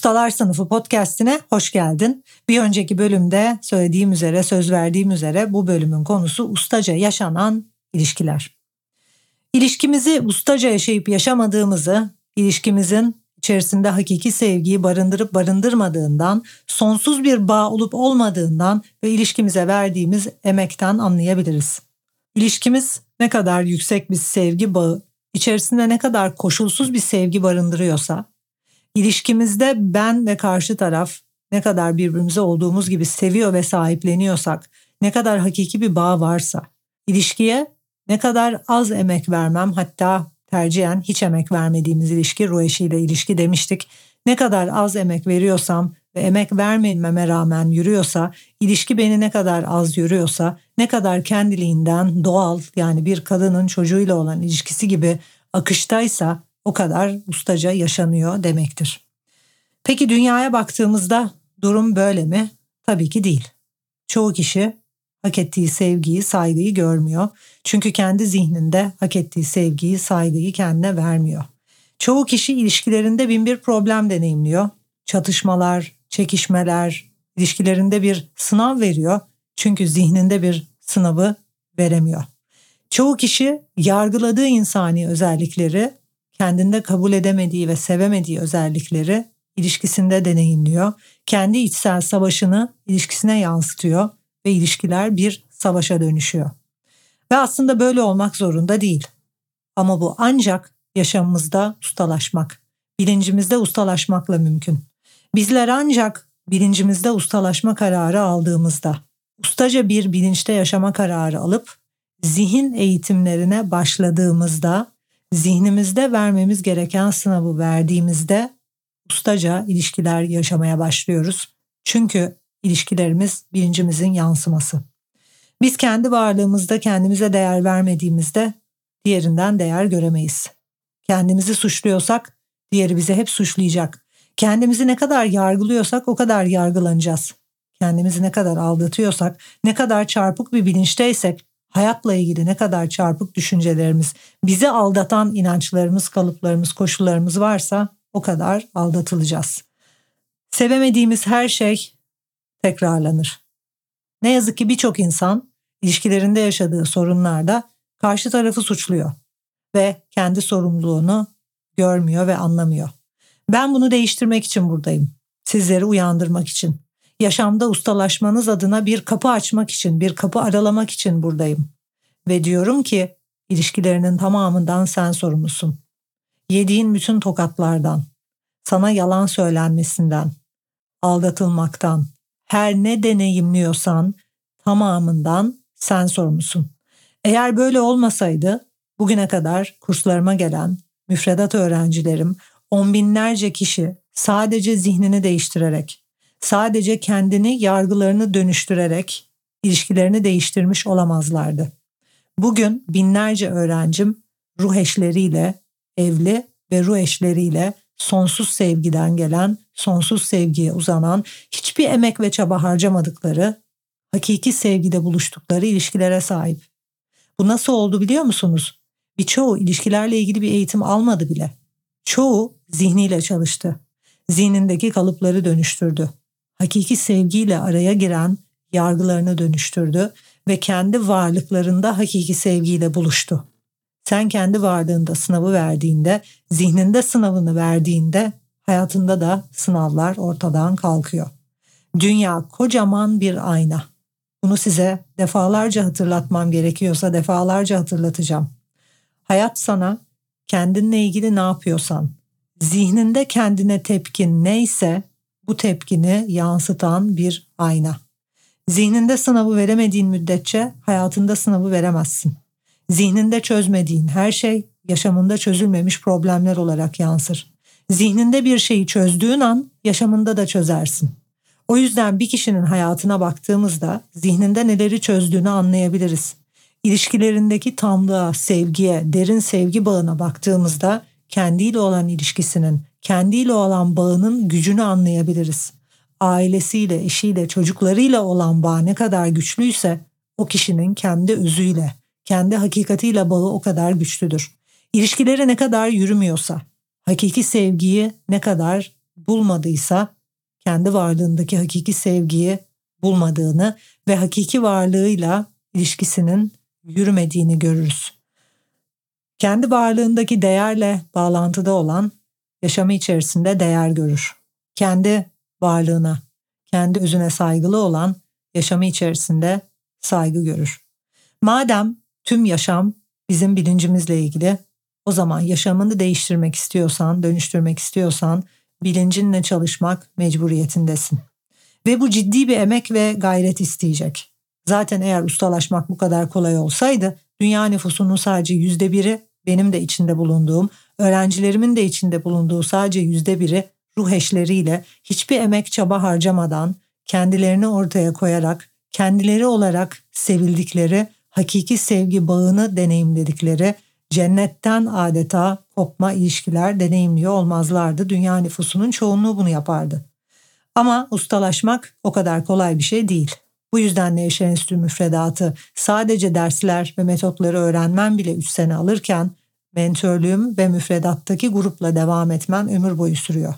Ustalar Sınıfı podcastine hoş geldin. Bir önceki bölümde söylediğim üzere, söz verdiğim üzere bu bölümün konusu ustaca yaşanan ilişkiler. İlişkimizi ustaca yaşayıp yaşamadığımızı, ilişkimizin içerisinde hakiki sevgiyi barındırıp barındırmadığından, sonsuz bir bağ olup olmadığından ve ilişkimize verdiğimiz emekten anlayabiliriz. İlişkimiz ne kadar yüksek bir sevgi bağı, içerisinde ne kadar koşulsuz bir sevgi barındırıyorsa, ilişkimizde ben ve karşı taraf ne kadar birbirimize olduğumuz gibi seviyor ve sahipleniyorsak, ne kadar hakiki bir bağ varsa, ilişkiye ne kadar az emek vermem hatta tercihen hiç emek vermediğimiz ilişki ruh eşiyle ilişki demiştik. Ne kadar az emek veriyorsam ve emek vermememe rağmen yürüyorsa, ilişki beni ne kadar az yürüyorsa, ne kadar kendiliğinden doğal yani bir kadının çocuğuyla olan ilişkisi gibi akıştaysa o kadar ustaca yaşanıyor demektir. Peki dünyaya baktığımızda durum böyle mi? Tabii ki değil. Çoğu kişi hak ettiği sevgiyi, saygıyı görmüyor. Çünkü kendi zihninde hak ettiği sevgiyi, saygıyı kendine vermiyor. Çoğu kişi ilişkilerinde bin bir problem deneyimliyor. Çatışmalar, çekişmeler, ilişkilerinde bir sınav veriyor. Çünkü zihninde bir sınavı veremiyor. Çoğu kişi yargıladığı insani özellikleri, kendinde kabul edemediği ve sevemediği özellikleri ilişkisinde deneyimliyor. Kendi içsel savaşını ilişkisine yansıtıyor ve ilişkiler bir savaşa dönüşüyor. Ve aslında böyle olmak zorunda değil. Ama bu ancak yaşamımızda ustalaşmak, bilincimizde ustalaşmakla mümkün. Bizler ancak bilincimizde ustalaşma kararı aldığımızda, ustaca bir bilinçte yaşama kararı alıp zihin eğitimlerine başladığımızda, zihnimizde vermemiz gereken sınavı verdiğimizde ustaca ilişkiler yaşamaya başlıyoruz. Çünkü ilişkilerimiz bilincimizin yansıması. Biz kendi varlığımızda kendimize değer vermediğimizde diğerinden değer göremeyiz. Kendimizi suçluyorsak diğeri bizi hep suçlayacak. Kendimizi ne kadar yargılıyorsak o kadar yargılanacağız. Kendimizi ne kadar aldatıyorsak, ne kadar çarpık bir bilinçteysek, hayatla ilgili ne kadar çarpık düşüncelerimiz, bizi aldatan inançlarımız, kalıplarımız, koşullarımız varsa o kadar aldatılacağız. Sevemediğimiz her şey tekrarlanır. Ne yazık ki birçok insan ilişkilerinde yaşadığı sorunlarda karşı tarafı suçluyor ve kendi sorumluluğunu görmüyor ve anlamıyor. Ben bunu değiştirmek için buradayım. Sizleri uyandırmak için. Yaşamda ustalaşmanız adına bir kapı açmak için, bir kapı aralamak için buradayım. Ve diyorum ki ilişkilerinin tamamından sen sorumlusun. Yediğin bütün tokatlardan, sana yalan söylenmesinden, aldatılmaktan, her ne deneyimliyorsan tamamından sen sorumlusun. Eğer böyle olmasaydı bugüne kadar kurslarıma gelen müfredat öğrencilerim on binlerce kişi sadece zihnini değiştirerek, sadece kendini yargılarını dönüştürerek ilişkilerini değiştirmiş olamazlardı. Bugün binlerce öğrencim ruh eşleriyle evli ve ruh eşleriyle sonsuz sevgiden gelen, sonsuz sevgiye uzanan, hiçbir emek ve çaba harcamadıkları, hakiki sevgide buluştukları ilişkilere sahip. Bu nasıl oldu biliyor musunuz? Birçoğu ilişkilerle ilgili bir eğitim almadı bile. Çoğu zihniyle çalıştı. Zihnindeki kalıpları dönüştürdü. Hakiki sevgiyle araya giren yargılarını dönüştürdü ve kendi varlıklarında hakiki sevgiyle buluştu. Sen kendi varlığında sınavı verdiğinde, zihninde sınavını verdiğinde hayatında da sınavlar ortadan kalkıyor. Dünya kocaman bir ayna. Bunu size defalarca hatırlatmam gerekiyorsa defalarca hatırlatacağım. Hayat sana kendinle ilgili ne yapıyorsan, zihninde kendine tepkin neyse bu tepkini yansıtan bir ayna. Zihninde sınavı veremediğin müddetçe hayatında sınavı veremezsin. Zihninde çözmediğin her şey yaşamında çözülmemiş problemler olarak yansır. Zihninde bir şeyi çözdüğün an yaşamında da çözersin. O yüzden bir kişinin hayatına baktığımızda zihninde neleri çözdüğünü anlayabiliriz. İlişkilerindeki tamlığa, sevgiye, derin sevgi bağına baktığımızda kendiyle olan ilişkisinin, kendiyle olan bağının gücünü anlayabiliriz. Ailesiyle, eşiyle, çocuklarıyla olan bağ ne kadar güçlüyse o kişinin kendi özüyle, kendi hakikatiyle bağı o kadar güçlüdür. İlişkileri ne kadar yürümüyorsa, hakiki sevgiyi ne kadar bulmadıysa kendi varlığındaki hakiki sevgiyi bulmadığını ve hakiki varlığıyla ilişkisinin yürümediğini görürüz. Kendi varlığındaki değerle bağlantıda olan yaşamı içerisinde değer görür. Kendi varlığına, kendi özüne saygılı olan yaşamı içerisinde saygı görür. Madem tüm yaşam bizim bilincimizle ilgili o zaman yaşamını değiştirmek istiyorsan, dönüştürmek istiyorsan bilincinle çalışmak mecburiyetindesin. Ve bu ciddi bir emek ve gayret isteyecek. Zaten eğer ustalaşmak bu kadar kolay olsaydı dünya nüfusunun sadece yüzde biri benim de içinde bulunduğum, öğrencilerimin de içinde bulunduğu sadece yüzde biri ruh eşleriyle hiçbir emek çaba harcamadan kendilerini ortaya koyarak kendileri olarak sevildikleri hakiki sevgi bağını deneyimledikleri cennetten adeta kopma ilişkiler deneyimliyor olmazlardı. Dünya nüfusunun çoğunluğu bunu yapardı. Ama ustalaşmak o kadar kolay bir şey değil. Bu yüzden Nevşehir Enstitü müfredatı sadece dersler ve metotları öğrenmen bile 3 sene alırken mentörlüğüm ve müfredattaki grupla devam etmen ömür boyu sürüyor.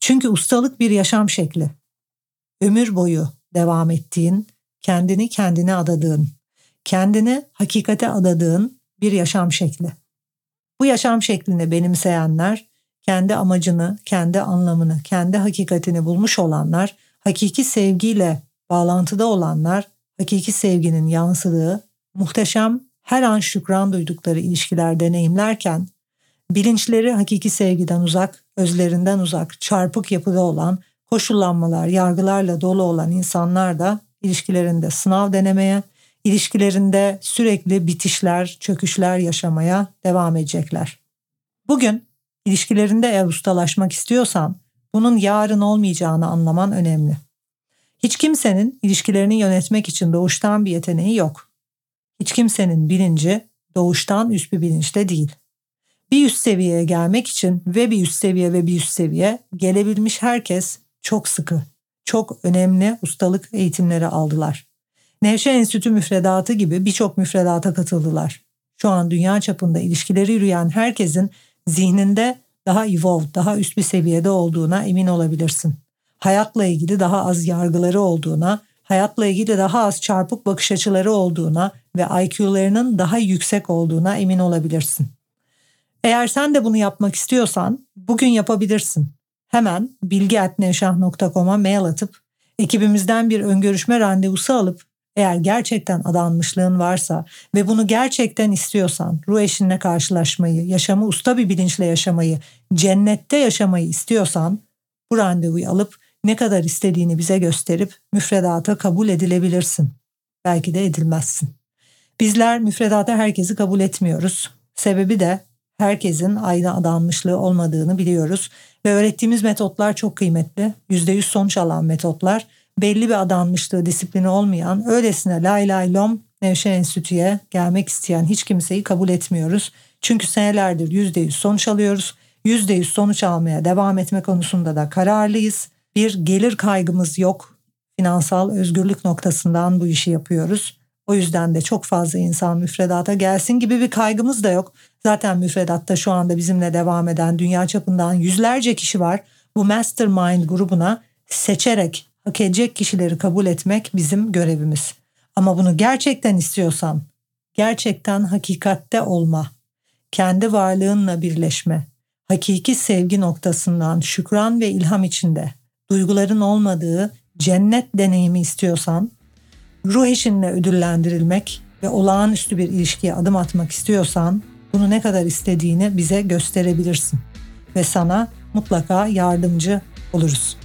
Çünkü ustalık bir yaşam şekli. Ömür boyu devam ettiğin, kendini kendine adadığın, kendini hakikate adadığın bir yaşam şekli. Bu yaşam şeklini benimseyenler, kendi amacını, kendi anlamını, kendi hakikatini bulmuş olanlar, hakiki sevgiyle bağlantıda olanlar, hakiki sevginin yansıdığı, muhteşem, her an şükran duydukları ilişkiler deneyimlerken, bilinçleri hakiki sevgiden uzak, özlerinden uzak, çarpık yapıda olan, koşullanmalar, yargılarla dolu olan insanlar da ilişkilerinde sınav denemeye, ilişkilerinde sürekli bitişler, çöküşler yaşamaya devam edecekler. Bugün ilişkilerinde eğer ustalaşmak istiyorsan bunun yarın olmayacağını anlaman önemli. Hiç kimsenin ilişkilerini yönetmek için doğuştan bir yeteneği yok. Hiç kimsenin bilinci doğuştan üst bir bilinçte değil. Bir üst seviyeye gelmek için ve bir üst seviye ve bir üst seviye gelebilmiş herkes çok sıkı, çok önemli ustalık eğitimleri aldılar. Nevşehir Enstitü müfredatı gibi birçok müfredata katıldılar. Şu an dünya çapında ilişkileri yürüyen herkesin zihninde daha evolved, daha üst bir seviyede olduğuna emin olabilirsin. Hayatla ilgili daha az yargıları olduğuna, hayatla ilgili daha az çarpık bakış açıları olduğuna ve IQ'larının daha yüksek olduğuna emin olabilirsin. Eğer sen de bunu yapmak istiyorsan bugün yapabilirsin. Hemen bilgi.nevşah.com'a mail atıp ekibimizden bir öngörüşme randevusu alıp eğer gerçekten adanmışlığın varsa ve bunu gerçekten istiyorsan, ruh eşinle karşılaşmayı, yaşamı usta bir bilinçle yaşamayı, cennette yaşamayı istiyorsan bu randevuyu alıp ne kadar istediğini bize gösterip müfredata kabul edilebilirsin. Belki de edilmezsin. Bizler müfredata herkesi kabul etmiyoruz. Sebebi de herkesin aynı adanmışlığı olmadığını biliyoruz ve öğrettiğimiz metotlar çok kıymetli. %100 sonuç alan metotlar belli bir adanmışlığı, disiplini olmayan, öylesine lay lay lom Nevşehir Enstitü'ye gelmek isteyen hiç kimseyi kabul etmiyoruz. Çünkü senelerdir %100 sonuç alıyoruz. %100 sonuç almaya devam etme konusunda da kararlıyız. Bir gelir kaygımız yok. Finansal özgürlük noktasından bu işi yapıyoruz. O yüzden de çok fazla insan müfredata gelsin gibi bir kaygımız da yok. Zaten müfredatta şu anda bizimle devam eden dünya çapından yüzlerce kişi var. Bu mastermind grubuna seçerek hak edecek kişileri kabul etmek bizim görevimiz. Ama bunu gerçekten istiyorsan, gerçekten hakikatte olma, kendi varlığınla birleşme, hakiki sevgi noktasından şükran ve ilham içinde duyguların olmadığı cennet deneyimi istiyorsan, ruh eşinle ödüllendirilmek ve olağanüstü bir ilişkiye adım atmak istiyorsan bunu ne kadar istediğini bize gösterebilirsin ve sana mutlaka yardımcı oluruz.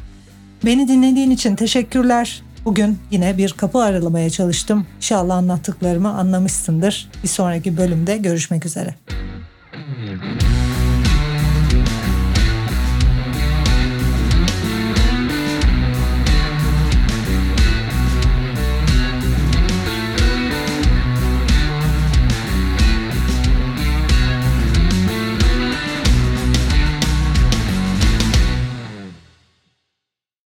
Beni dinlediğin için teşekkürler. Bugün yine bir kapı aralamaya çalıştım. İnşallah anlattıklarımı anlamışsındır. Bir sonraki bölümde görüşmek üzere.